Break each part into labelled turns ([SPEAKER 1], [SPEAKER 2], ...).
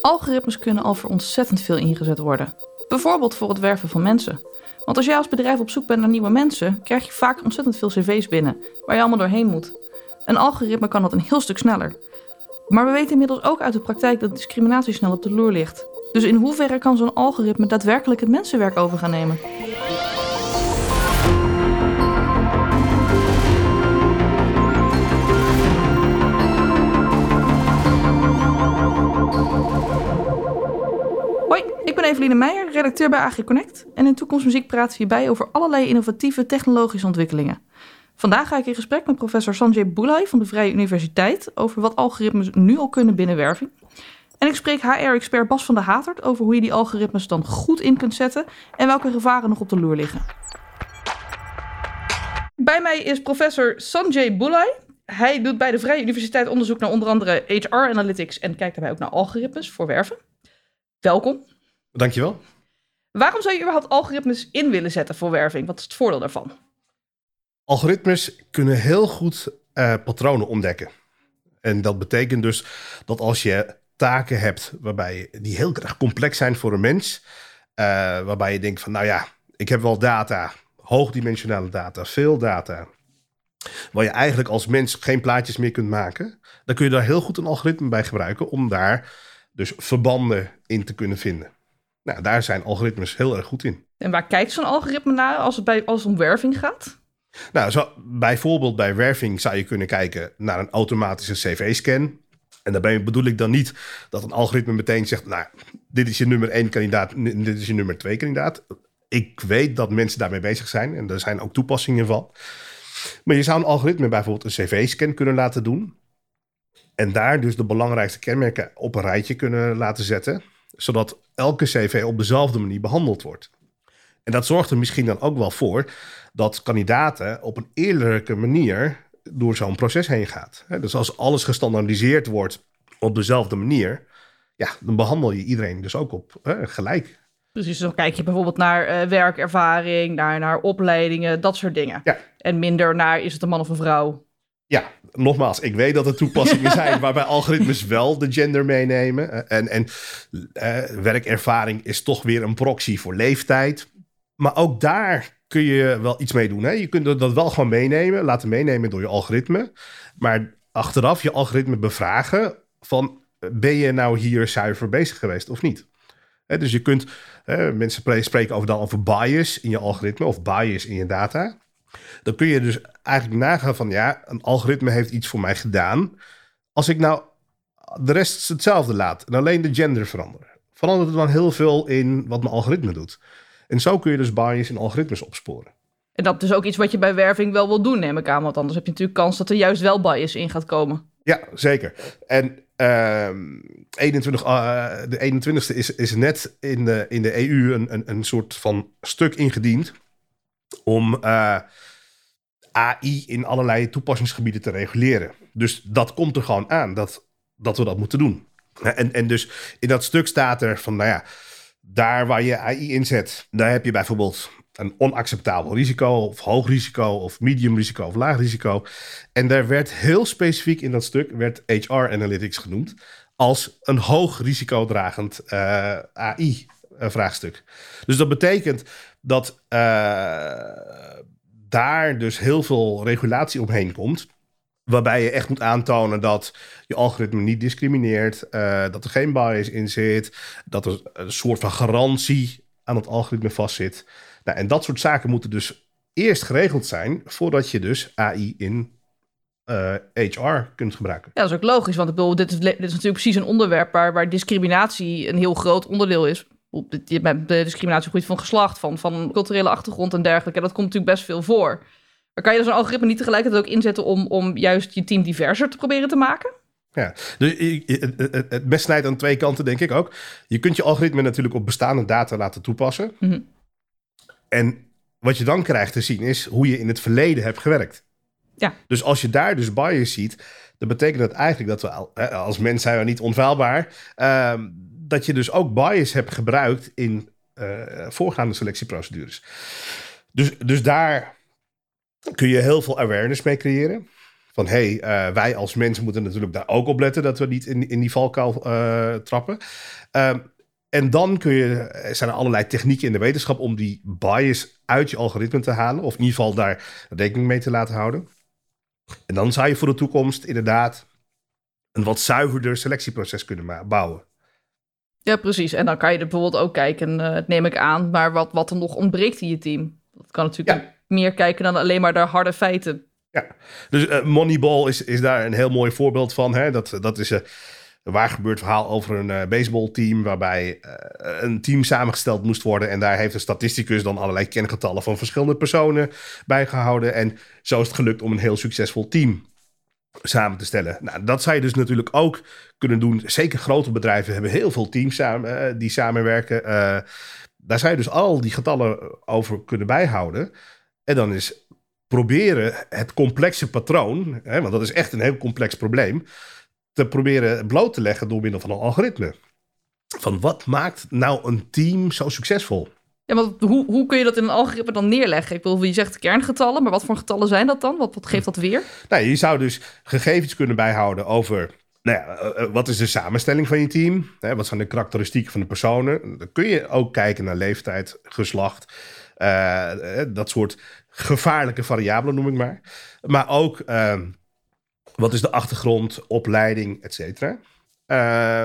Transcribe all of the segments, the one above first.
[SPEAKER 1] Algoritmes kunnen al voor ontzettend veel ingezet worden. Bijvoorbeeld voor het werven van mensen. Want als jij als bedrijf op zoek bent naar nieuwe mensen, krijg je vaak ontzettend veel cv's binnen, waar je allemaal doorheen moet. Een algoritme kan dat een heel stuk sneller. Maar we weten inmiddels ook uit de praktijk dat discriminatie snel op de loer ligt. Dus in hoeverre kan zo'n algoritme daadwerkelijk het mensenwerk over gaan nemen? Ben Eveline Meijer, redacteur bij AgriConnect. En in Toekomstmuziek praten we hierbij over allerlei innovatieve technologische ontwikkelingen. Vandaag ga ik in gesprek met professor Sanjay Boulay van de Vrije Universiteit over wat algoritmes nu al kunnen binnen werving. En ik spreek HR-expert Bas van der Hatert over hoe je die algoritmes dan goed in kunt zetten en welke gevaren nog op de loer liggen. Bij mij is professor Sanjay Boulay. Hij doet bij de Vrije Universiteit onderzoek naar onder andere HR analytics en kijkt daarbij ook naar algoritmes voor werven. Welkom.
[SPEAKER 2] Dankjewel.
[SPEAKER 1] Waarom zou je überhaupt algoritmes in willen zetten voor werving? Wat is het voordeel daarvan?
[SPEAKER 2] Algoritmes kunnen heel goed uh, patronen ontdekken. En dat betekent dus dat als je taken hebt waarbij die heel erg complex zijn voor een mens, uh, waarbij je denkt van, nou ja, ik heb wel data, hoogdimensionale data, veel data, waar je eigenlijk als mens geen plaatjes meer kunt maken, dan kun je daar heel goed een algoritme bij gebruiken om daar dus verbanden in te kunnen vinden. Nou, daar zijn algoritmes heel erg goed in.
[SPEAKER 1] En waar kijkt zo'n algoritme naar als het, bij, als het om werving gaat?
[SPEAKER 2] Nou, zo, bijvoorbeeld bij werving zou je kunnen kijken naar een automatische cv-scan. En daarbij bedoel ik dan niet dat een algoritme meteen zegt: Nou, dit is je nummer één kandidaat, dit is je nummer twee kandidaat. Ik weet dat mensen daarmee bezig zijn en er zijn ook toepassingen van. Maar je zou een algoritme bijvoorbeeld een cv-scan kunnen laten doen. En daar dus de belangrijkste kenmerken op een rijtje kunnen laten zetten, zodat elke cv op dezelfde manier behandeld wordt. En dat zorgt er misschien dan ook wel voor dat kandidaten op een eerlijke manier door zo'n proces heen gaat. Dus als alles gestandaardiseerd wordt op dezelfde manier, ja, dan behandel je iedereen dus ook op hè, gelijk.
[SPEAKER 1] Dus dan kijk je bijvoorbeeld naar uh, werkervaring, naar, naar opleidingen, dat soort dingen.
[SPEAKER 2] Ja.
[SPEAKER 1] En minder naar is het een man of een vrouw.
[SPEAKER 2] Ja, nogmaals, ik weet dat er toepassingen zijn waarbij algoritmes wel de gender meenemen. En, en uh, werkervaring is toch weer een proxy voor leeftijd. Maar ook daar kun je wel iets mee doen. Hè? Je kunt dat wel gewoon meenemen, laten meenemen door je algoritme. Maar achteraf je algoritme bevragen van ben je nou hier zuiver bezig geweest of niet? Hè, dus je kunt, hè, mensen spreken over dan over bias in je algoritme of bias in je data. Dan kun je dus eigenlijk nagaan van ja, een algoritme heeft iets voor mij gedaan. Als ik nou de rest hetzelfde laat en alleen de gender verander, verandert het dan heel veel in wat mijn algoritme doet. En zo kun je dus bias in algoritmes opsporen.
[SPEAKER 1] En dat is ook iets wat je bij werving wel wil doen, neem ik aan. Want anders heb je natuurlijk kans dat er juist wel bias in gaat komen.
[SPEAKER 2] Ja, zeker. En uh, 21, uh, de 21ste is, is net in de, in de EU een, een, een soort van stuk ingediend om uh, AI in allerlei toepassingsgebieden te reguleren. Dus dat komt er gewoon aan, dat, dat we dat moeten doen. En, en dus in dat stuk staat er van, nou ja, daar waar je AI inzet, daar heb je bijvoorbeeld een onacceptabel risico, of hoog risico, of medium risico, of laag risico. En daar werd heel specifiek in dat stuk, werd HR Analytics genoemd, als een hoog risicodragend uh, eh, AI-vraagstuk. Eh, dus dat betekent dat uh, daar dus heel veel regulatie omheen komt. Waarbij je echt moet aantonen dat je algoritme niet discrimineert, uh, dat er geen bias in zit, dat er een soort van garantie aan het algoritme vastzit. Nou, en dat soort zaken moeten dus eerst geregeld zijn voordat je dus AI in uh, eh, HR kunt gebruiken.
[SPEAKER 1] Ja, dat is ook logisch, want ik bedoel, dit, is, natuurlijk precies een onderwerp waar discriminatie een heel groot onderdeel is. De discriminatie gebied van geslacht, van, van culturele achtergrond en dergelijke. dat komt natuurlijk best veel voor. Maar kan je dus een algoritme niet tegelijkertijd ook inzetten om, om juist je team diverser te proberen te maken?
[SPEAKER 2] Ja, dus het best snijdt aan twee kanten, denk ik ook. Je kunt je algoritme natuurlijk op bestaande data laten toepassen.
[SPEAKER 1] Mhm.
[SPEAKER 2] En wat je dan krijgt te zien is hoe je in het verleden hebt gewerkt.
[SPEAKER 1] Ja.
[SPEAKER 2] Dus als je daar dus bias ziet, dan betekent dat eigenlijk dat we als mens zijn we niet onfeilbaar. Uh, dat je dus ook bias hebt gebruikt in uh, voorgaande selectieprocedures. Dus, dus daar kun je heel veel awareness mee creëren. Van hé, hey, wij als mensen moeten natuurlijk daar ook op letten dat we niet in, in die valkuil trappen. Ehm, en dan kun je, er zijn er allerlei technieken in de wetenschap om die bias uit je algoritme te halen. Of in ieder geval daar rekening mee te laten houden. En dan zou je voor de toekomst inderdaad een wat zuiverder selectieproces kunnen bouwen.
[SPEAKER 1] Ja, precies. En dan kan je er bijvoorbeeld ook kijken, uh, neem ik aan, maar wat, wat er nog ontbreekt in je team. Dat kan natuurlijk meer kijken dan alleen maar naar harde feiten.
[SPEAKER 2] Ja, dus uh, Moneyball is, is daar een heel mooi voorbeeld van. Hè? Dat, dat is uh, een waar gebeurd verhaal over een baseballteam waarbij een team samengesteld moest worden. En daar heeft een statisticus dan allerlei kengetallen van verschillende personen bijgehouden. En zo is het gelukt om een heel succesvol team samen te stellen. Nou, dat zou je dus natuurlijk ook kunnen doen. Zeker grote bedrijven hebben heel veel teams samen, uh, die samenwerken. Uh, daar zou je dus al die getallen over kunnen bijhouden. En dan is proberen het complexe patroon, hè, want dat is echt een heel complex probleem, te proberen bloot te leggen door middel van een algoritme. Van wat maakt nou een team zo succesvol?
[SPEAKER 1] Ja, maar hoe, hoe kun je dat in een algoritme dan neerleggen? Ik bedoel, je zegt kerngetallen, maar wat voor getallen zijn dat dan? Wat, wat geeft dat weer?
[SPEAKER 2] Nou, je zou dus gegevens kunnen bijhouden over nou ja, eh, eh, wat is de samenstelling van je team? Wat zijn de karakteristieken van de personen? Dan kun je ook kijken naar leeftijd, geslacht, uh, dat soort gevaarlijke variabelen noem ik maar. Maar ook uh, wat is de achtergrond, opleiding, et cetera.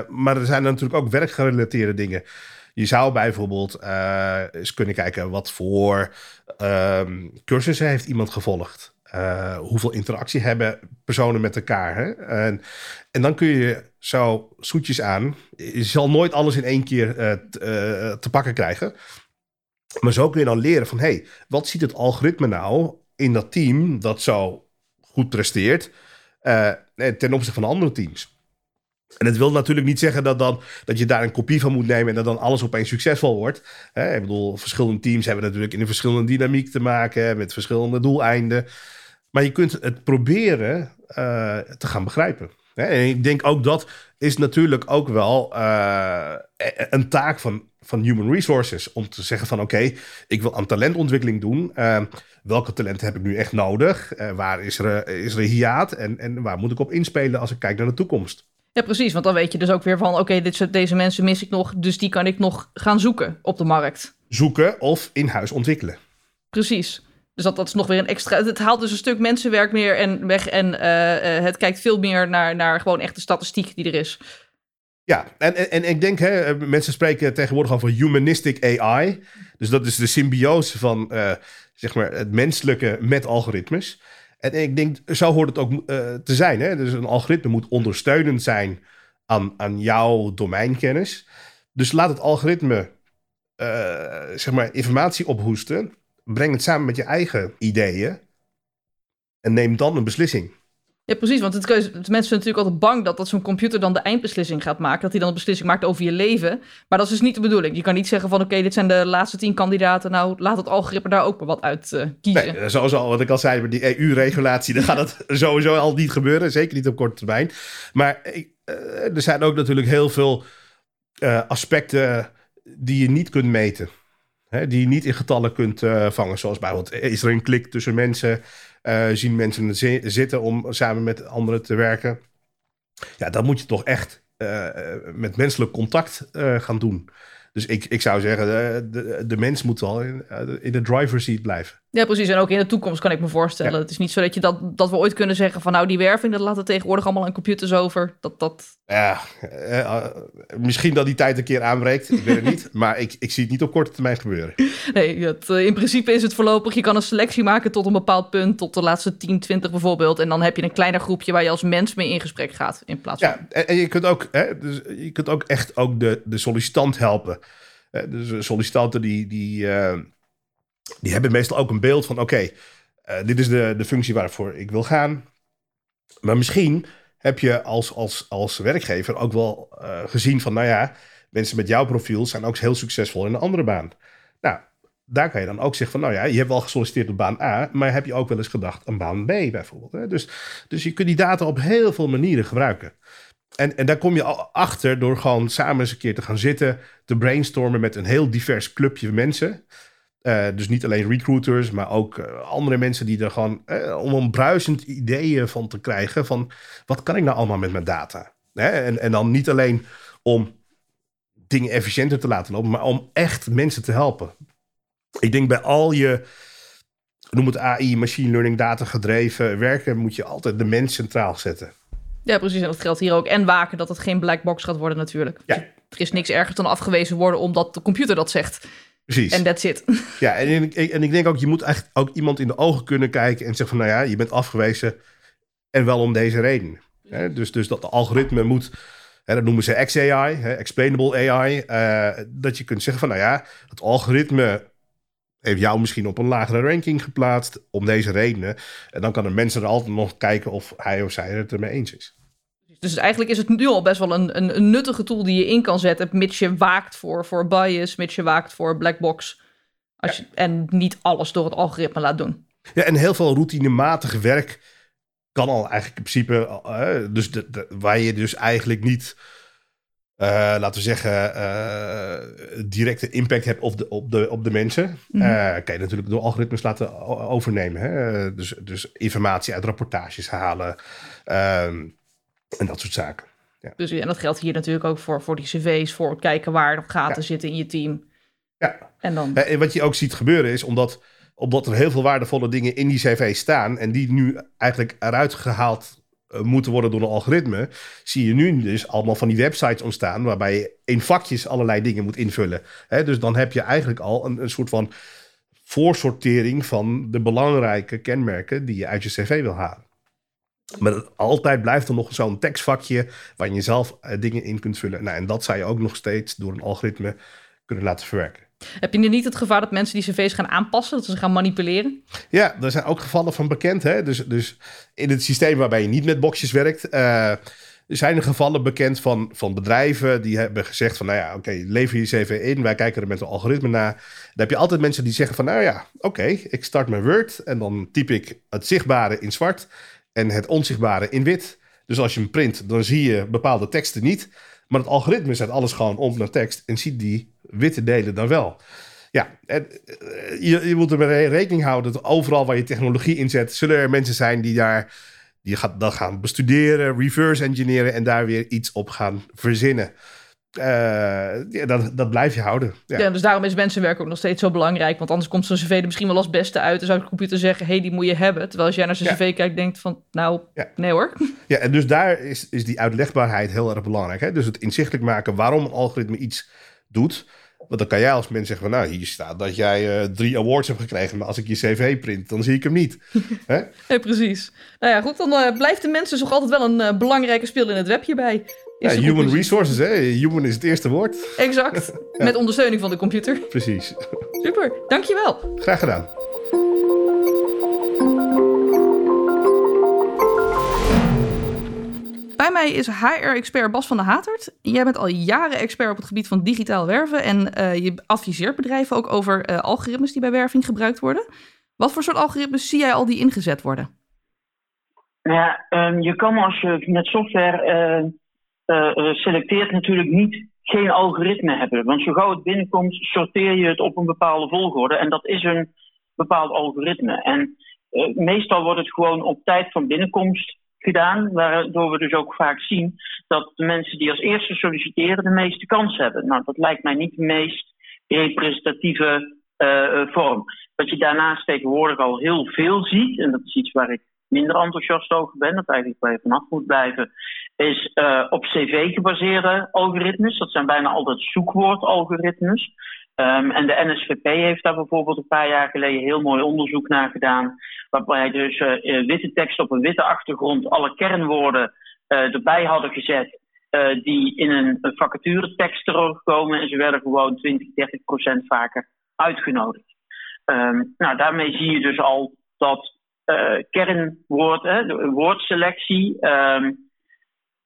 [SPEAKER 2] maar er zijn natuurlijk ook werkgerelateerde dingen. Je zou bijvoorbeeld uh, eens kunnen kijken wat voor um, cursussen heeft iemand gevolgd. Uh, hoeveel interactie hebben personen met elkaar? Hè? En, en, dan kun je zo zoetjes aan. Je zal nooit alles in één keer uh, te pakken krijgen. Maar zo kun je dan leren van... hey, wat ziet het algoritme nou in dat team dat zo goed presteert... ten opzichte van andere teams? En het wil natuurlijk niet zeggen dat, dan, dat je daar een kopie van moet nemen en dat dan alles opeens succesvol wordt. ik bedoel, verschillende teams hebben natuurlijk in een verschillende dynamiek te maken, met verschillende doeleinden. Maar je kunt het proberen uh, te gaan begrijpen. En ik denk ook dat is natuurlijk ook wel uh, een taak van, van human resources. Om te zeggen van oké, ik wil aan talentontwikkeling doen. Uh, welke talenten heb ik nu echt nodig? waar is er, is er hiaat? En, en waar moet ik op inspelen als ik kijk naar de toekomst?
[SPEAKER 1] Ja, precies. Want dan weet je dus ook weer van: oké, okay, deze mensen mis ik nog, dus die kan ik nog gaan zoeken op de markt.
[SPEAKER 2] Zoeken of in huis ontwikkelen.
[SPEAKER 1] Precies. Dus dat, dat is nog weer een extra. Het haalt dus een stuk mensenwerk meer en weg. En uh, uh, het kijkt veel meer naar, naar gewoon echt de statistiek die er is.
[SPEAKER 2] Ja, en, en, en ik denk, hè, mensen spreken tegenwoordig over humanistic AI. Dus dat is de symbiose van uh, zeg maar het menselijke met algoritmes. En ik denk, zo hoort het ook uh, te zijn. Hè? Dus een algoritme moet ondersteunend zijn aan, aan jouw domeinkennis. Dus laat het algoritme uh, zeg maar informatie ophoesten. Breng het samen met je eigen ideeën. En neem dan een beslissing.
[SPEAKER 1] Ja, precies. Want het, mensen zijn natuurlijk altijd bang dat, dat zo'n computer dan de eindbeslissing gaat maken. Dat hij dan een beslissing maakt over je leven. Maar dat is dus niet de bedoeling. Je kan niet zeggen van oké, dit zijn de laatste tien kandidaten. Nou, laat het algoritme daar ook maar wat uit uh, kiezen.
[SPEAKER 2] Nee, zoals al wat ik al zei, met die EU-regulatie, dan gaat dat sowieso al niet gebeuren. Zeker niet op korte termijn. Maar uh, er zijn ook natuurlijk heel veel uh, aspecten die je niet kunt meten. Hè, die je niet in getallen kunt vangen. Zoals bijvoorbeeld, is er een klik tussen mensen? Uh, zien mensen zitten om samen met anderen te werken. Ja, dan moet je toch echt uh, met menselijk contact uh, gaan doen. Dus ik, ik zou zeggen, de, de, mens moet wel in, in de driver's seat blijven.
[SPEAKER 1] Ja, precies. En ook in de toekomst kan ik me voorstellen. Het is niet zo dat, je dat, dat we ooit kunnen zeggen van nou die werving, dat laten tegenwoordig allemaal aan computers over. Dat, dat...
[SPEAKER 2] Ja, uh, misschien dat die tijd een keer aanbreekt. Ik weet het niet. Maar ik, ik zie het niet op korte termijn gebeuren.
[SPEAKER 1] Nee, het, uh, in principe is het voorlopig. Je kan een selectie maken tot een bepaald punt. Tot de laatste 10, 20 bijvoorbeeld. En dan heb je een kleiner groepje waar je als mens mee in gesprek gaat. In plaats
[SPEAKER 2] van... Ja, en, en je kunt ook, hè, dus je kunt ook echt ook de, de sollicitant helpen. dus sollicitanten die... die die hebben meestal ook een beeld van: oké, uh, dit is de, de functie waarvoor ik wil gaan. Maar misschien heb je als, als, als werkgever ook wel uh, gezien van: nou ja, mensen met jouw profiel zijn ook heel succesvol in een andere baan. Nou, daar kan je dan ook zeggen van: nou ja, je hebt wel gesolliciteerd op baan A, maar heb je ook wel eens gedacht aan baan B bijvoorbeeld. Hè? Dus, dus je kunt die data op heel veel manieren gebruiken. En, en daar kom je achter door gewoon samen eens een keer te gaan zitten, te brainstormen met een heel divers clubje mensen. Dus niet alleen recruiters, maar ook andere mensen die er gewoon om een bruisend ideeën van te krijgen van wat kan ik nou allemaal met mijn data? En, en dan niet alleen om dingen efficiënter te laten lopen, maar om echt mensen te helpen. Ik denk bij al je, noem het AI, machine learning, data gedreven werken, moet je altijd de mens centraal zetten.
[SPEAKER 1] Ja, precies. En dat geldt hier ook. En waken dat het geen black box gaat worden natuurlijk.
[SPEAKER 2] Ja.
[SPEAKER 1] Er is niks erger dan afgewezen worden omdat de computer dat zegt.
[SPEAKER 2] Precies.
[SPEAKER 1] En that's it.
[SPEAKER 2] Ja, en ik, en ik denk ook, je moet echt ook iemand in de ogen kunnen kijken en zeggen van, nou ja, je bent afgewezen en wel om deze reden. dus, dus dat de algoritme moet Hè, dat noemen ze XAI, hè, Explainable AI. Uh, dat je kunt zeggen van, nou ja, het algoritme heeft jou misschien op een lagere ranking geplaatst om deze redenen. En dan kan een mens er altijd nog kijken of hij of zij het ermee eens is.
[SPEAKER 1] Dus eigenlijk is het nu al best wel een, een, een, nuttige tool die je in kan zetten, mits je waakt voor, voor bias, mits je waakt voor black box. Als je, en niet alles door het algoritme laat doen.
[SPEAKER 2] Ja, en heel veel routinematig werk kan al eigenlijk in principe, uh, dus de, waar je dus eigenlijk niet, uh, laten we zeggen, uh, directe impact hebt op de, op de, op de mensen, mm -hmm. kan je natuurlijk door algoritmes laten overnemen. Hè? Dus, dus informatie uit rapportages halen ehm, en dat soort zaken.
[SPEAKER 1] Ja. Dus, en dat geldt hier natuurlijk ook voor, voor die cv's, voor kijken waar nog gaten ja. zitten in je team.
[SPEAKER 2] Ja, en, dan... en wat je ook ziet gebeuren is, omdat omdat er heel veel waardevolle dingen in die cv staan en die nu eigenlijk eruit gehaald uh, moeten worden door een algoritme, zie je nu dus allemaal van die websites ontstaan waarbij je in vakjes allerlei dingen moet invullen. Hè, dus dan heb je eigenlijk al een, een soort van voorsortering van de belangrijke kenmerken die je uit je cv wil halen. Maar altijd blijft er nog zo'n tekstvakje waar je zelf uh, dingen in kunt vullen. Nou, en dat zou je ook nog steeds door een algoritme kunnen laten verwerken.
[SPEAKER 1] Heb je nu niet het gevaar dat mensen die cv's gaan aanpassen, dat ze gaan manipuleren?
[SPEAKER 2] Ja, er zijn ook gevallen van bekend. Hè? Dus, dus in het systeem waarbij je niet met boxjes werkt, uh, zijn er gevallen bekend van, van bedrijven die hebben gezegd van, nou ja, oké, lever je cv in, wij kijken er met een algoritme naar. Dan heb je altijd mensen die zeggen van, nou ja, oké, ik start mijn Word en dan typ ik het zichtbare in zwart en het onzichtbare in wit. Dus als je hem print, dan zie je bepaalde teksten niet. Maar het algoritme zet alles gewoon om naar tekst en ziet die witte delen dan wel. Ja, en, eh, je, je moet er rekening houden dat overal waar je technologie inzet, zullen er mensen zijn die daar die gaat, dat gaan bestuderen, reverse engineeren en daar weer iets op gaan verzinnen. Uh, ja, dat, dat blijf je houden.
[SPEAKER 1] Ja. ja. dus daarom is mensenwerk ook nog steeds zo belangrijk. Want anders komt zo'n cv er misschien wel als beste uit. Dan zou de computer zeggen, hey, die moet je hebben. Terwijl als jij naar zijn cv kijkt, denkt van, nou, nee hoor.
[SPEAKER 2] Ja, en dus daar is, is die uitlegbaarheid heel erg belangrijk. Hè? Dus het inzichtelijk maken waarom een algoritme iets doet. Want dan kan jij als mens zeggen van, nou, hier staat dat jij uh, drie awards hebt gekregen. Maar als ik je cv print, dan zie ik hem niet. Hè?
[SPEAKER 1] ja, precies. Nou ja, goed, dan uh, blijft de mensen toch altijd wel een belangrijke speel in het web hierbij.
[SPEAKER 2] Ja, human resources, hè? Human is het eerste woord.
[SPEAKER 1] Exact. ja. Met ondersteuning van de computer.
[SPEAKER 2] Precies.
[SPEAKER 1] Super, dankjewel.
[SPEAKER 2] Graag gedaan.
[SPEAKER 1] Bij mij is HR-expert Bas van der Hatert. Jij bent al jaren expert op het gebied van digitaal werven en uh, je adviseert bedrijven ook over uh, algoritmes die bij werving gebruikt worden. Wat voor soort algoritmes zie jij al die ingezet worden?
[SPEAKER 3] Ja, um, je kan als je met software uh, selecteert natuurlijk niet geen algoritme hebben. Want zo gauw het binnenkomt, sorteer je het op een bepaalde volgorde. En dat is een bepaald algoritme. En meestal wordt het gewoon op tijd van binnenkomst gedaan, waardoor we dus ook vaak zien dat de mensen die als eerste solliciteren de meeste kans hebben. Nou, dat lijkt mij niet de meest representatieve uh, vorm. Wat je daarnaast tegenwoordig al heel veel ziet, en dat is iets waar ik minder enthousiast over ben, dat eigenlijk waar je vanaf moet blijven, is uh, op cv gebaseerde algoritmes. Dat zijn bijna altijd zoekwoordalgoritmes. Um, en de NSVP heeft daar bijvoorbeeld een paar jaar geleden heel mooi onderzoek naar gedaan. Waarbij dus uh, witte tekst op een witte achtergrond alle kernwoorden erbij hadden gezet. Die in een, vacature tekst terugkomen. En ze werden gewoon 20, 30 procent vaker uitgenodigd. Um, nou, daarmee zie je dus al dat kernwoord, de woordselectie, um,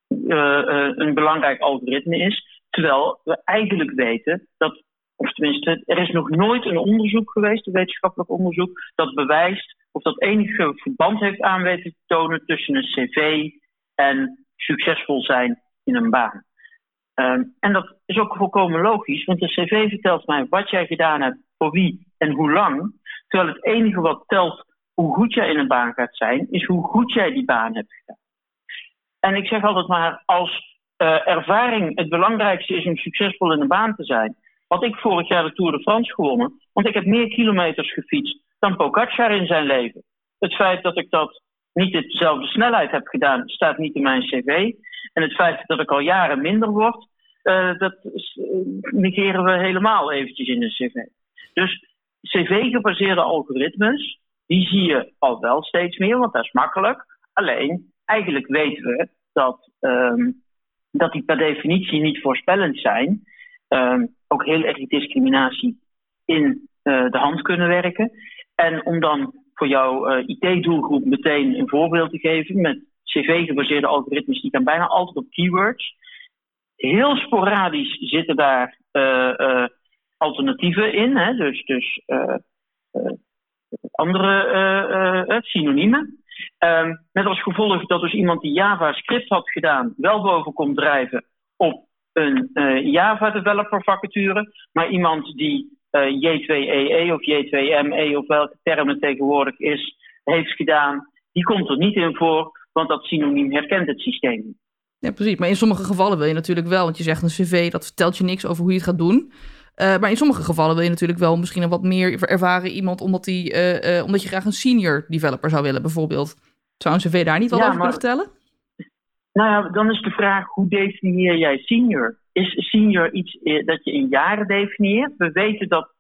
[SPEAKER 3] een belangrijk algoritme is. Terwijl we eigenlijk weten dat of tenminste, er is nog nooit een onderzoek geweest, een wetenschappelijk onderzoek, dat bewijst of dat enige verband heeft aan weten te tonen tussen een cv en succesvol zijn in een baan. Um, en dat is ook volkomen logisch, want de cv vertelt mij wat jij gedaan hebt, voor wie en hoe lang. Terwijl het enige wat telt hoe goed jij in een baan gaat zijn, is hoe goed jij die baan hebt gedaan. En ik zeg altijd maar, als uh, ervaring het belangrijkste is om succesvol in een baan te zijn. Had ik vorig jaar de Tour de France gewonnen, want ik heb meer kilometers gefietst dan Pogacar in zijn leven. Het feit dat ik dat niet dezelfde snelheid heb gedaan, staat niet in mijn cv. En het feit dat ik al jaren minder word, uh, dat negeren we helemaal eventjes in een cv. Dus cv-gebaseerde algoritmes, die zie je al wel steeds meer, want dat is makkelijk. Alleen, eigenlijk weten we dat, um, dat die per definitie niet voorspellend zijn. Um, ook heel erg die discriminatie in uh, de hand kunnen werken. En om dan voor jouw uh, IT-doelgroep meteen een voorbeeld te geven met CV-gebaseerde algoritmes, die gaan bijna altijd op keywords. Heel sporadisch zitten daar uh, alternatieven in, hè? dus, dus andere synoniemen. Um, met als gevolg dat dus iemand die JavaScript had gedaan, wel boven komt drijven op een uh, Java developer vacature, maar iemand die uh, J2EE of J2ME of welke term het tegenwoordig is, heeft gedaan, die komt er niet in voor, want dat synoniem herkent het systeem niet.
[SPEAKER 1] Ja, precies. Maar in sommige gevallen wil je natuurlijk wel, want je zegt een cv, dat vertelt je niks over hoe je het gaat doen. Uh, maar in sommige gevallen wil je natuurlijk wel misschien een wat meer ervaren iemand, omdat, die, uh, uh, omdat je graag een senior developer zou willen, bijvoorbeeld. Zou een cv daar niet wat ja, over maar, kunnen vertellen?
[SPEAKER 3] Nou ja, dan is de vraag, hoe definieer jij senior? Is senior iets dat je in jaren definieert? We weten dat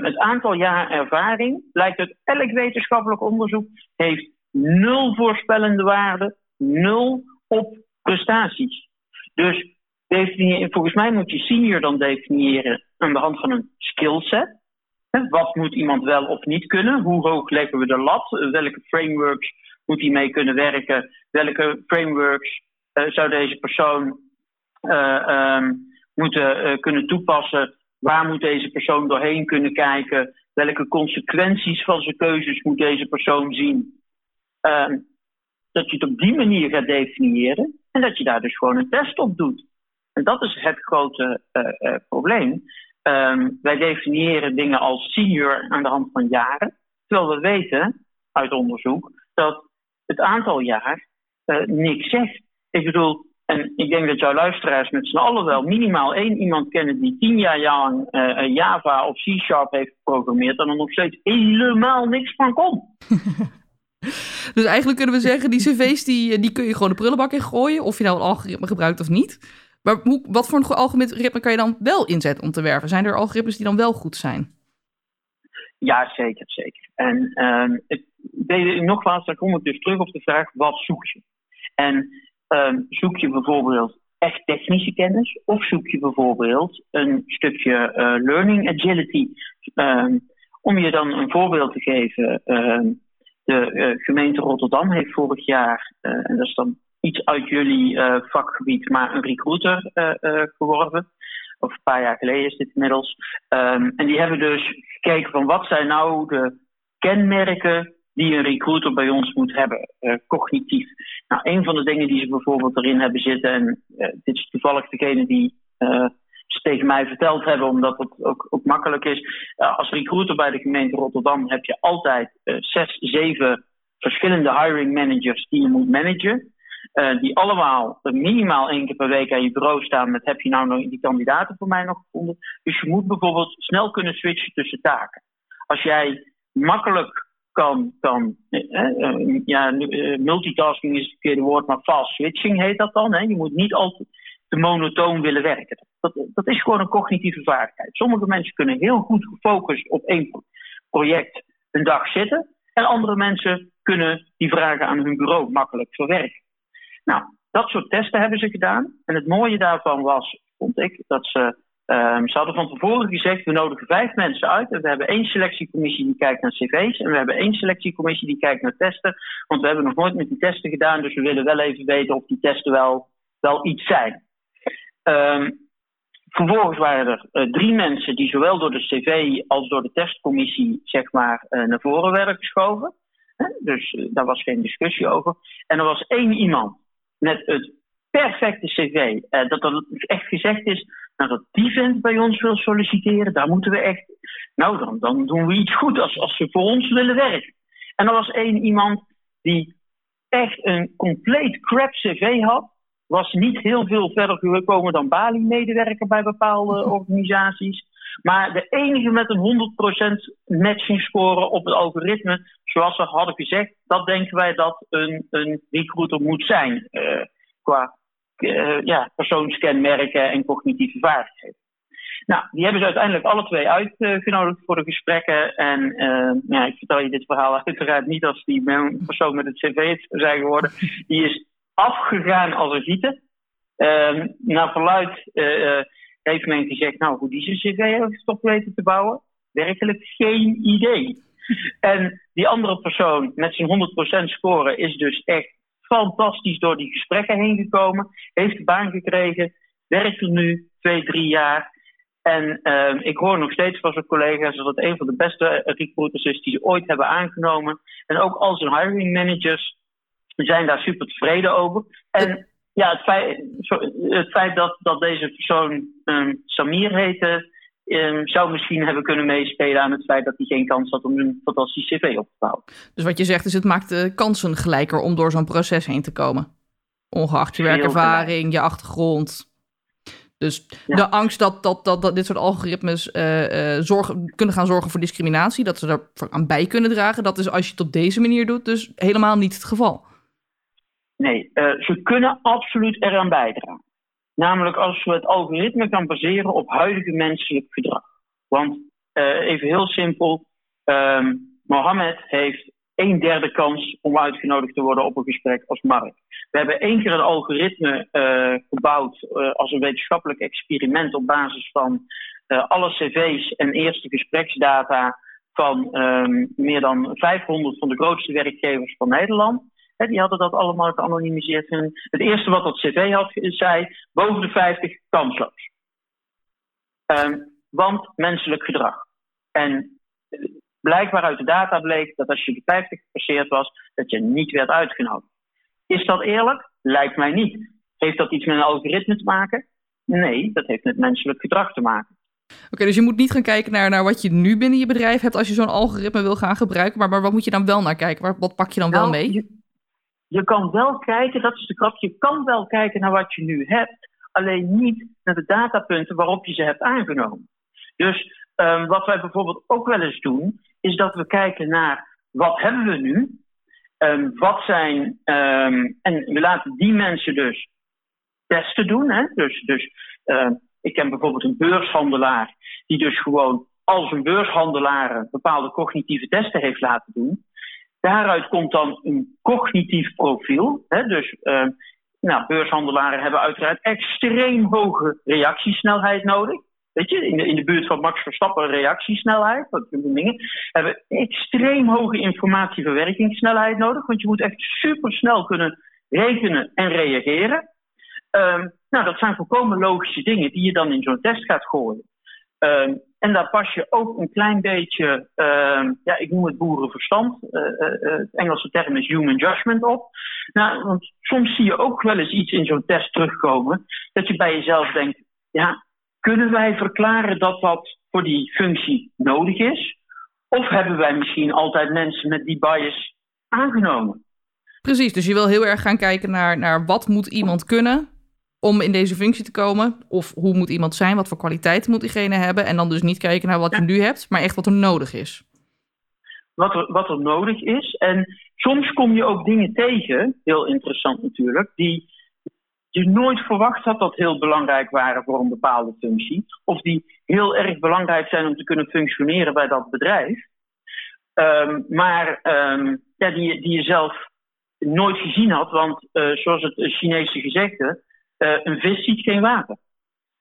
[SPEAKER 3] het aantal jaar ervaring, blijkt uit elk wetenschappelijk onderzoek, heeft nul voorspellende waarde, nul op prestaties. Dus definieer, volgens mij moet je senior dan definiëren aan de hand van een skillset. Wat moet iemand wel of niet kunnen? Hoe hoog leggen we de lat? Welke frameworks moet hij mee kunnen werken? Welke frameworks uh, zou deze persoon uh, um, moeten uh, kunnen toepassen? Waar moet deze persoon doorheen kunnen kijken? Welke consequenties van zijn keuzes moet deze persoon zien? Ehm, dat je het op die manier gaat definiëren en dat je daar dus gewoon een test op doet. En dat is het grote probleem. Um, wij definiëren dingen als senior aan de hand van jaren, terwijl we weten uit onderzoek dat het aantal jaar uh, niks zegt. Ik bedoel, en ik denk dat jouw luisteraars met z'n allen wel minimaal één iemand kennen die tien jaar lang Java of C-Sharp heeft geprogrammeerd en er nog steeds helemaal niks van komt.
[SPEAKER 1] dus eigenlijk kunnen we zeggen, die cv's die, die kun je gewoon de prullenbak in gooien, of je nou een algoritme gebruikt of niet. Maar hoe, wat voor een algoritme kan je dan wel inzetten om te werven? Zijn er algoritmes die dan wel goed zijn?
[SPEAKER 3] Ja, zeker, zeker. En ik, nogmaals, dan kom ik dus terug op de vraag, wat zoek je? En um, zoek je bijvoorbeeld echt technische kennis? Of zoek je bijvoorbeeld een stukje uh, learning agility? Um, om je dan een voorbeeld te geven, de uh, gemeente Rotterdam heeft vorig jaar, uh, en dat is dan iets uit jullie uh, vakgebied, maar een recruiter uh, uh, geworven. Of een paar jaar geleden is dit inmiddels. Um, en die hebben dus gekeken van wat zijn nou de kenmerken die een recruiter bij ons moet hebben, cognitief. Nou, een van de dingen die ze bijvoorbeeld erin hebben zitten, en dit is toevallig degene die ze tegen mij verteld hebben, omdat het ook, ook makkelijk is. als recruiter bij de gemeente Rotterdam heb je altijd zes, zeven verschillende hiring managers die je moet managen. Uh, die allemaal minimaal één keer per week aan je bureau staan met heb je nou nog die kandidaten voor mij nog gevonden. Dus je moet bijvoorbeeld snel kunnen switchen tussen taken. Als jij makkelijk kan, kan eh, uh, ja, multitasking is het verkeerde woord, maar fast switching heet dat dan. Hè? Je moet niet altijd te monotoon willen werken. Dat, dat is gewoon een cognitieve vaardigheid. Sommige mensen kunnen heel goed gefocust op één project een dag zitten. En andere mensen kunnen die vragen aan hun bureau makkelijk verwerken. Nou, dat soort testen hebben ze gedaan. En het mooie daarvan was, vond ik, dat ze. Um, ze hadden van tevoren gezegd: we nodigen vijf mensen uit. En we hebben één selectiecommissie die kijkt naar cv's. En we hebben één selectiecommissie die kijkt naar testen. Want we hebben nog nooit met die testen gedaan. Dus we willen wel even weten of die testen wel, wel iets zijn. Um, vervolgens waren er uh, drie mensen die zowel door de cv als door de testcommissie zeg maar, uh, naar voren werden geschoven. Dus uh, daar was geen discussie over. En er was één iemand met het perfecte cv. Uh, dat er echt gezegd is, nou, dat die vent bij ons wil solliciteren, daar moeten we echt. Nou, dan, dan doen we iets goed als, als ze voor ons willen werken. En er was één iemand die echt een compleet crap cv had. Was niet heel veel verder gekomen dan Bali-medewerker bij bepaalde organisaties. Maar de enige met een 100% matching score op het algoritme, zoals we hadden gezegd, dat denken wij dat een, een recruiter moet zijn. Uh, qua uh, ja, persoonskenmerken en cognitieve vaardigheden. Nou, die hebben ze uiteindelijk alle twee uitgenodigd voor de gesprekken. En uh, ja, ik vertel je dit verhaal uiteraard niet als die persoon met het cv zijn geworden. Die is afgegaan als een gieten. Uh, naar verluid heeft men gezegd, nou, hoe die zijn cv heeft weten te bouwen? Werkelijk geen idee. En die andere persoon met zijn 100% score is dus echt fantastisch door die gesprekken heen gekomen. Heeft de baan gekregen, werkt er nu twee, drie jaar. En uh, ik hoor nog steeds van zijn collega's dat het een van de beste recruiters is die ze ooit hebben aangenomen. En ook al zijn hiring managers zijn daar super tevreden over. En ja, het feit, het feit dat, dat deze persoon um, Samir heette, um, zou misschien hebben kunnen meespelen aan het feit dat hij geen kans had om een fantastisch cv op te bouwen.
[SPEAKER 1] Dus wat je zegt is, het maakt de kansen gelijker om door zo'n proces heen te komen. Ongeacht je werkervaring, je achtergrond. Dus de angst dat, dat, dat, dat dit soort algoritmes uh, uh, zorgen, kunnen gaan zorgen voor discriminatie, dat ze er aan bij kunnen dragen, dat is als je het op deze manier doet, dus helemaal niet het geval.
[SPEAKER 3] Nee, uh, ze kunnen absoluut eraan bijdragen. Namelijk als we het algoritme kan baseren op huidige menselijk gedrag. Want even heel simpel, um, Mohammed heeft een derde kans om uitgenodigd te worden op een gesprek als Mark. We hebben één keer een algoritme uh, gebouwd als een wetenschappelijk experiment op basis van alle cv's en eerste gespreksdata van um, meer dan 500 van de grootste werkgevers van Nederland. He, die hadden dat allemaal geanonimiseerd. En het eerste wat dat cv had, zei boven de 50 kansloos. Um, want menselijk gedrag. En blijkbaar uit de data bleek dat als je de 50 gepasseerd was, dat je niet werd uitgenodigd. Is dat eerlijk? Lijkt mij niet. Heeft dat iets met een algoritme te maken? Nee, dat heeft met menselijk gedrag te maken.
[SPEAKER 1] Oké, dus je moet niet gaan kijken naar, naar wat je nu binnen je bedrijf hebt als je zo'n algoritme wil gaan gebruiken. Maar, maar wat moet je dan wel naar kijken? Wat pak je dan nou, wel mee?
[SPEAKER 3] Je, je kan wel kijken, dat is de grap, je kan wel kijken naar wat je nu hebt. Alleen niet naar de datapunten waarop je ze hebt aangenomen. Dus um, wat wij bijvoorbeeld ook wel eens doen, is dat we kijken naar wat hebben we nu? Um, wat zijn, um, en we laten die mensen dus testen doen. Hè? Dus, dus ik ken bijvoorbeeld een beurshandelaar die dus gewoon als een beurshandelaar bepaalde cognitieve testen heeft laten doen. Daaruit komt dan een cognitief profiel. Hè? Dus uh, nou, beurshandelaren hebben uiteraard extreem hoge reactiesnelheid nodig weet je, in de, in de buurt van Max Verstappen reactiesnelheid, dat dingen, hebben extreem hoge informatieverwerkingssnelheid nodig, want je moet echt super snel kunnen rekenen en reageren. Um, nou, dat zijn volkomen logische dingen die je dan in zo'n test gaat gooien. Um, en daar pas je ook een klein beetje, uh, ja, ik noem het boerenverstand. Uh, uh, het Engelse term is human judgment op. Nou, want soms zie je ook wel eens iets in zo'n test terugkomen. Dat je bij jezelf denkt, ja, kunnen wij verklaren dat dat voor die functie nodig is? Of hebben wij misschien altijd mensen met die bias aangenomen?
[SPEAKER 1] Precies, dus je wil heel erg gaan kijken naar, naar wat moet iemand kunnen om in deze functie te komen? Of hoe moet iemand zijn? Wat voor kwaliteiten moet diegene hebben? En dan dus niet kijken naar wat ja. je nu hebt, maar echt wat er nodig is.
[SPEAKER 3] Wat er, wat er nodig is. En soms kom je ook dingen tegen, heel interessant natuurlijk, die je nooit verwacht had dat heel belangrijk waren voor een bepaalde functie. Of die heel erg belangrijk zijn om te kunnen functioneren bij dat bedrijf. Um, maar um, ja, die, die je zelf nooit gezien had, want uh, zoals het Chinese gezegde, uh, een vis ziet geen water.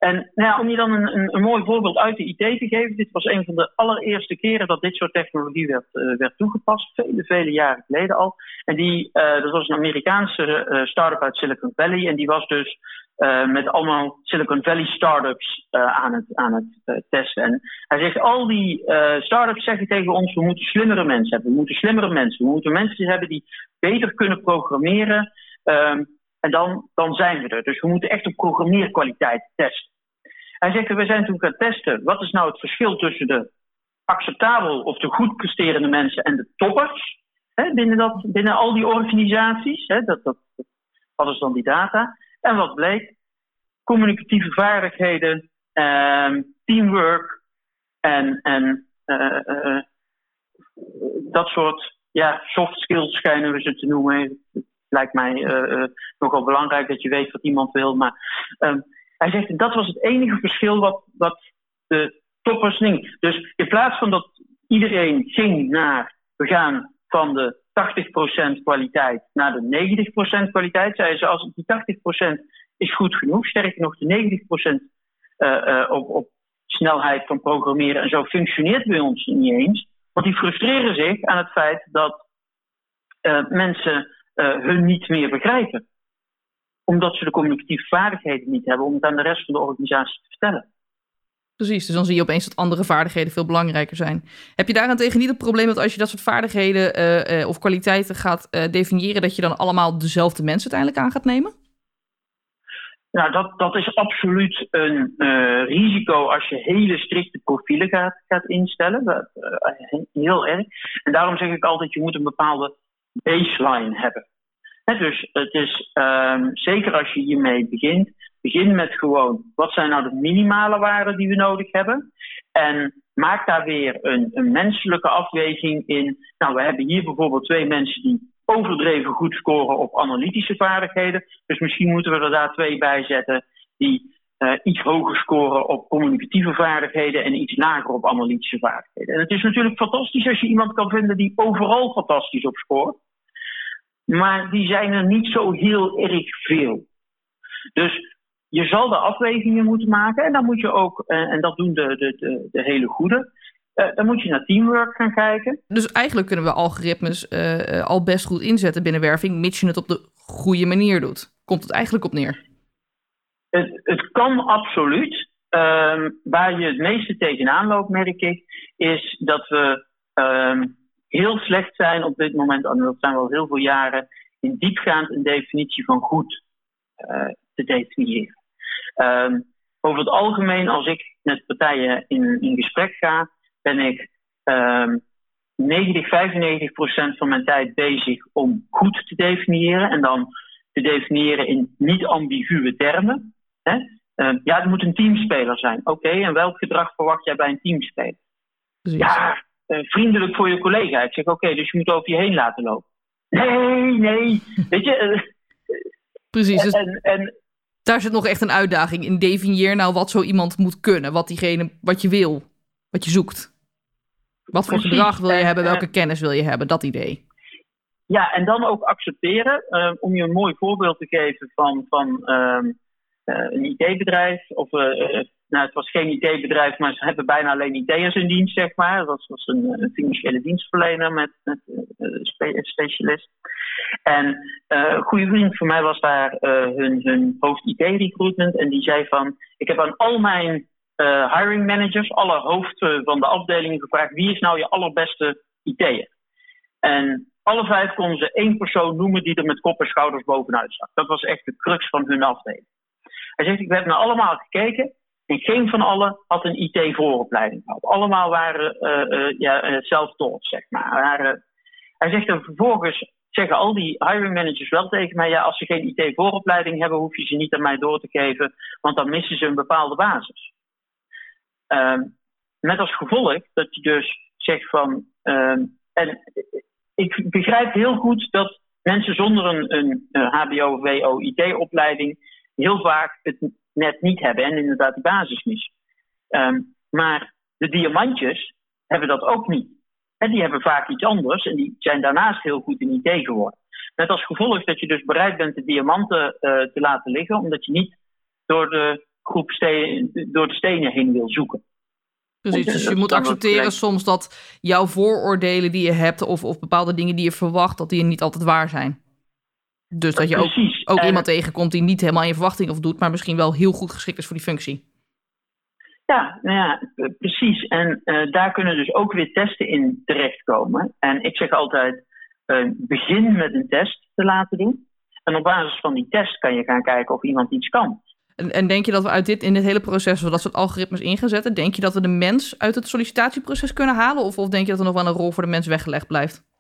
[SPEAKER 3] En nou om je dan een, een, een, mooi voorbeeld uit de IT te geven, dit was een van de allereerste keren dat dit soort technologie werd, uh, werd toegepast, vele, vele jaren geleden al. En die, uh, dat was een Amerikaanse uh, start-up uit Silicon Valley en die was dus met allemaal Silicon Valley startups aan het, aan het testen. En hij zegt, al die startups zeggen tegen ons, we moeten slimmere mensen hebben, we moeten slimmere mensen, we moeten mensen hebben die beter kunnen programmeren. Um, En dan, dan zijn we er. Dus we moeten echt op programmeerkwaliteit testen. Hij zegt, we zijn toen gaan testen. Wat is nou het verschil tussen de acceptabel of de goed presterende mensen en de toppers? Hè, binnen, dat, binnen al die organisaties. Hè, dat, dat, dat is dan die data. En wat bleek? Communicatieve vaardigheden, ehm, teamwork en, en uh, uh, dat soort ja, soft skills schijnen we ze te noemen. Lijkt mij uh, nogal belangrijk dat je weet wat iemand wil. Maar um, hij zegt dat was het enige verschil wat, wat de toppers niet. Dus in plaats van dat iedereen ging naar we gaan van de 80% kwaliteit naar de 90% kwaliteit, zei ze als die 80% is goed genoeg, sterker nog de 90% uh, uh, op, op snelheid van programmeren en zo functioneert bij ons niet eens. Want die frustreren zich aan het feit dat mensen uh, hun niet meer begrijpen. Omdat ze de communicatieve vaardigheden niet hebben om het aan de rest van de organisatie te vertellen.
[SPEAKER 1] Precies, dus dan zie je opeens dat andere vaardigheden veel belangrijker zijn. Heb je daarentegen niet het probleem dat als je dat soort vaardigheden uh, uh, of kwaliteiten gaat definiëren, dat je dan allemaal dezelfde mensen uiteindelijk aan gaat nemen?
[SPEAKER 3] Nou, dat, dat is absoluut een risico als je hele strikte profielen gaat, gaat instellen. Dat, heel erg. En daarom zeg ik altijd, je moet een bepaalde baseline hebben. He, dus het is um, zeker als je hiermee begint, begin met gewoon wat zijn nou de minimale waarden die we nodig hebben. En maak daar weer een, een menselijke afweging in. Nou, we hebben hier bijvoorbeeld twee mensen die overdreven goed scoren op analytische vaardigheden. Dus misschien moeten we er daar twee bij zetten die uh, iets hoger scoren op communicatieve vaardigheden en iets lager op analytische vaardigheden. En het is natuurlijk fantastisch als je iemand kan vinden die overal fantastisch op scoort. Maar die zijn er niet zo heel erg veel. Dus je zal de afwegingen moeten maken. En dan moet je ook, en dat doen de, de, de, hele goede, uh, dan moet je naar teamwork gaan kijken.
[SPEAKER 1] Dus eigenlijk kunnen we algoritmes al best goed inzetten binnen werving, mits je het op de goede manier doet. Komt het eigenlijk op neer?
[SPEAKER 3] Het, het kan absoluut. Um, waar je het meeste tegenaan loopt, merk ik, is dat we um, heel slecht zijn op dit moment, en dat zijn we al heel veel jaren, in diepgaand een definitie van goed uh, te definiëren. Um, over het algemeen, als ik met partijen in, in gesprek ga, ben ik um, 90, 95 procent van mijn tijd bezig om goed te definiëren. En dan te definiëren in niet-ambiguë termen. Hè? Uh, ja, het moet een teamspeler zijn. Oké, okay, en welk gedrag verwacht jij bij een teamspeler? Precies. Ja, uh, vriendelijk voor je collega. Ik zeg, oké, okay, dus je moet over je heen laten lopen. Nee, nee. Weet je... Uh,
[SPEAKER 1] Precies. Dus
[SPEAKER 3] en, en,
[SPEAKER 1] daar zit nog echt een uitdaging in. Definieer nou wat zo iemand moet kunnen. Wat, diegene, wat je wil. Wat je zoekt. Wat voor Precies. gedrag wil je en, hebben? Welke kennis wil je hebben? Dat idee.
[SPEAKER 3] Ja, en dan ook accepteren. Uh, om je een mooi voorbeeld te geven van, van uh, een IT-bedrijf. Of nou, het was geen IT-bedrijf, maar ze hebben bijna alleen IT'ers in dienst, zeg maar. Dat was een, een financiële dienstverlener met, specialist. En een goede vriend van mij was daar hun, hun hoofd IT-recruitment. En die zei van, ik heb aan al mijn hiring managers, alle hoofden van de afdelingen gevraagd, wie is nou je allerbeste IT'er? En alle vijf konden ze één persoon noemen die er met kop en schouders bovenuit zag. Dat was echt de crux van hun afdeling. Hij zegt, ik heb naar allemaal gekeken. En geen van allen had een IT-vooropleiding gehad. Allemaal waren uh, ja, self-taught, zeg maar. Hij zegt er vervolgens zeggen al die hiring managers wel tegen mij: ja, als ze geen IT-vooropleiding hebben, hoef je ze niet aan mij door te geven, want dan missen ze een bepaalde basis. Um, met als gevolg dat je dus zegt van. Um, en ik begrijp heel goed dat mensen zonder een, een, HBO, WO, IT-opleiding heel vaak het net niet hebben en inderdaad die basis mis. Um, maar de diamantjes hebben dat ook niet. En die hebben vaak iets anders en die zijn daarnaast heel goed in IT geworden. Met als gevolg dat je dus bereid bent de diamanten uh, te laten liggen, omdat je niet door de groep stenen, door de stenen heen wil zoeken.
[SPEAKER 1] Precies, dus je moet accepteren soms dat jouw vooroordelen die je hebt of, of bepaalde dingen die je verwacht, dat die niet altijd waar zijn. Dus dat je ook, ook en, iemand tegenkomt die niet helemaal je verwachting doet, maar misschien wel heel goed geschikt is voor die functie.
[SPEAKER 3] Ja, nou ja, precies. En uh, daar kunnen dus ook weer testen in terechtkomen. En ik zeg altijd, uh, begin met een test te laten doen. En op basis van die test kan je gaan kijken of iemand iets kan.
[SPEAKER 1] En, en denk je dat we uit dit, in dit hele proces, dat soort algoritmes ingezetten, denk je dat we de mens uit het sollicitatieproces kunnen halen? Of, of denk je dat er nog wel een rol voor de mens weggelegd blijft?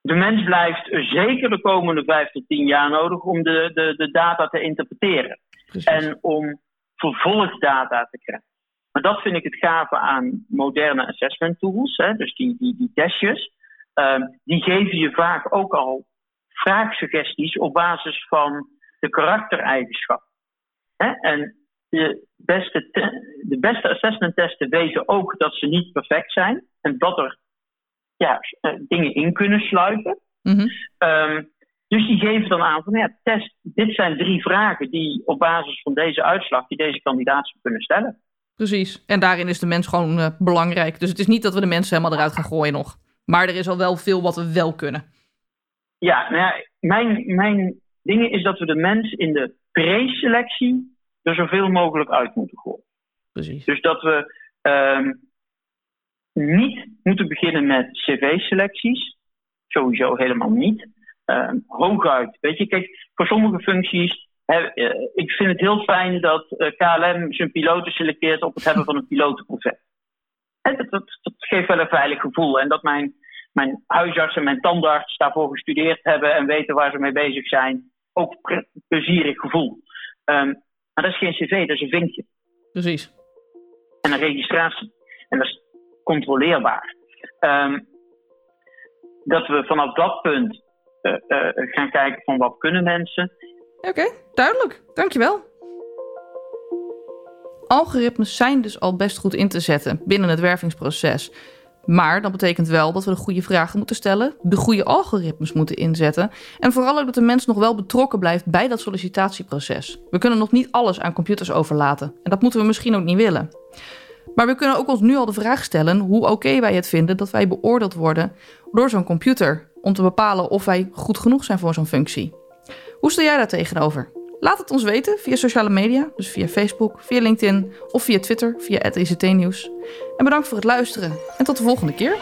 [SPEAKER 3] De mens blijft zeker de komende vijf tot tien jaar nodig om de, de, de data te interpreteren. Precies. En om vervolgdata te krijgen. Maar dat vind ik het gave aan moderne assessment tools, hè, dus die, die, die testjes. Ehm, die geven je vaak ook al vraagsuggesties op basis van de karaktereigenschappen. En de beste, de beste assessment testen weten ook dat ze niet perfect zijn en dat er ja, eh, dingen in kunnen sluiten. Mhm. Ehm, dus die geven dan aan van ja, test, dit zijn drie vragen die op basis van deze uitslag die deze kandidaat kunnen stellen.
[SPEAKER 1] Precies. En daarin is de mens gewoon uh, belangrijk. Dus het is niet dat we de mensen helemaal eruit gaan gooien nog. Maar er is al wel veel wat we wel kunnen.
[SPEAKER 3] Ja, nou ja mijn, mijn ding is dat we de mens in de preselectie er zoveel mogelijk uit moeten gooien.
[SPEAKER 1] Precies.
[SPEAKER 3] Dus dat we ehm, niet moeten beginnen met cv-selecties. Sowieso helemaal niet. Uh, hooguit. Weet je, kijk, voor sommige functies. Hè, uh, ik vind het heel fijn dat uh, eh, KLM zijn piloten selecteert op het hebben van een pilotenproefet. Dat, dat, dat, geeft wel een veilig gevoel. En dat mijn, mijn huisarts en mijn tandarts daarvoor gestudeerd hebben en weten waar ze mee bezig zijn. Ook plezierig gevoel. Um, maar dat is geen cv, dat is een vinkje.
[SPEAKER 1] Precies.
[SPEAKER 3] En een registratie. En dat is controleerbaar. Um, dat we vanaf dat punt uh, uh, gaan kijken van wat kunnen mensen.
[SPEAKER 1] Oké, duidelijk. Dankjewel. Algoritmes zijn dus al best goed in te zetten binnen het wervingsproces. Maar dat betekent wel dat we de goede vragen moeten stellen, de goede algoritmes moeten inzetten en vooral ook dat de mens nog wel betrokken blijft bij dat sollicitatieproces. We kunnen nog niet alles aan computers overlaten en dat moeten we misschien ook niet willen. Maar we kunnen ook ons nu al de vraag stellen hoe oké wij het vinden dat wij beoordeeld worden door zo'n computer om te bepalen of wij goed genoeg zijn voor zo'n functie. Hoe stel jij daar tegenover? Laat het ons weten via sociale media, dus via Facebook, via LinkedIn of via Twitter, via ICT Nieuws. En bedankt voor het luisteren en tot de volgende keer.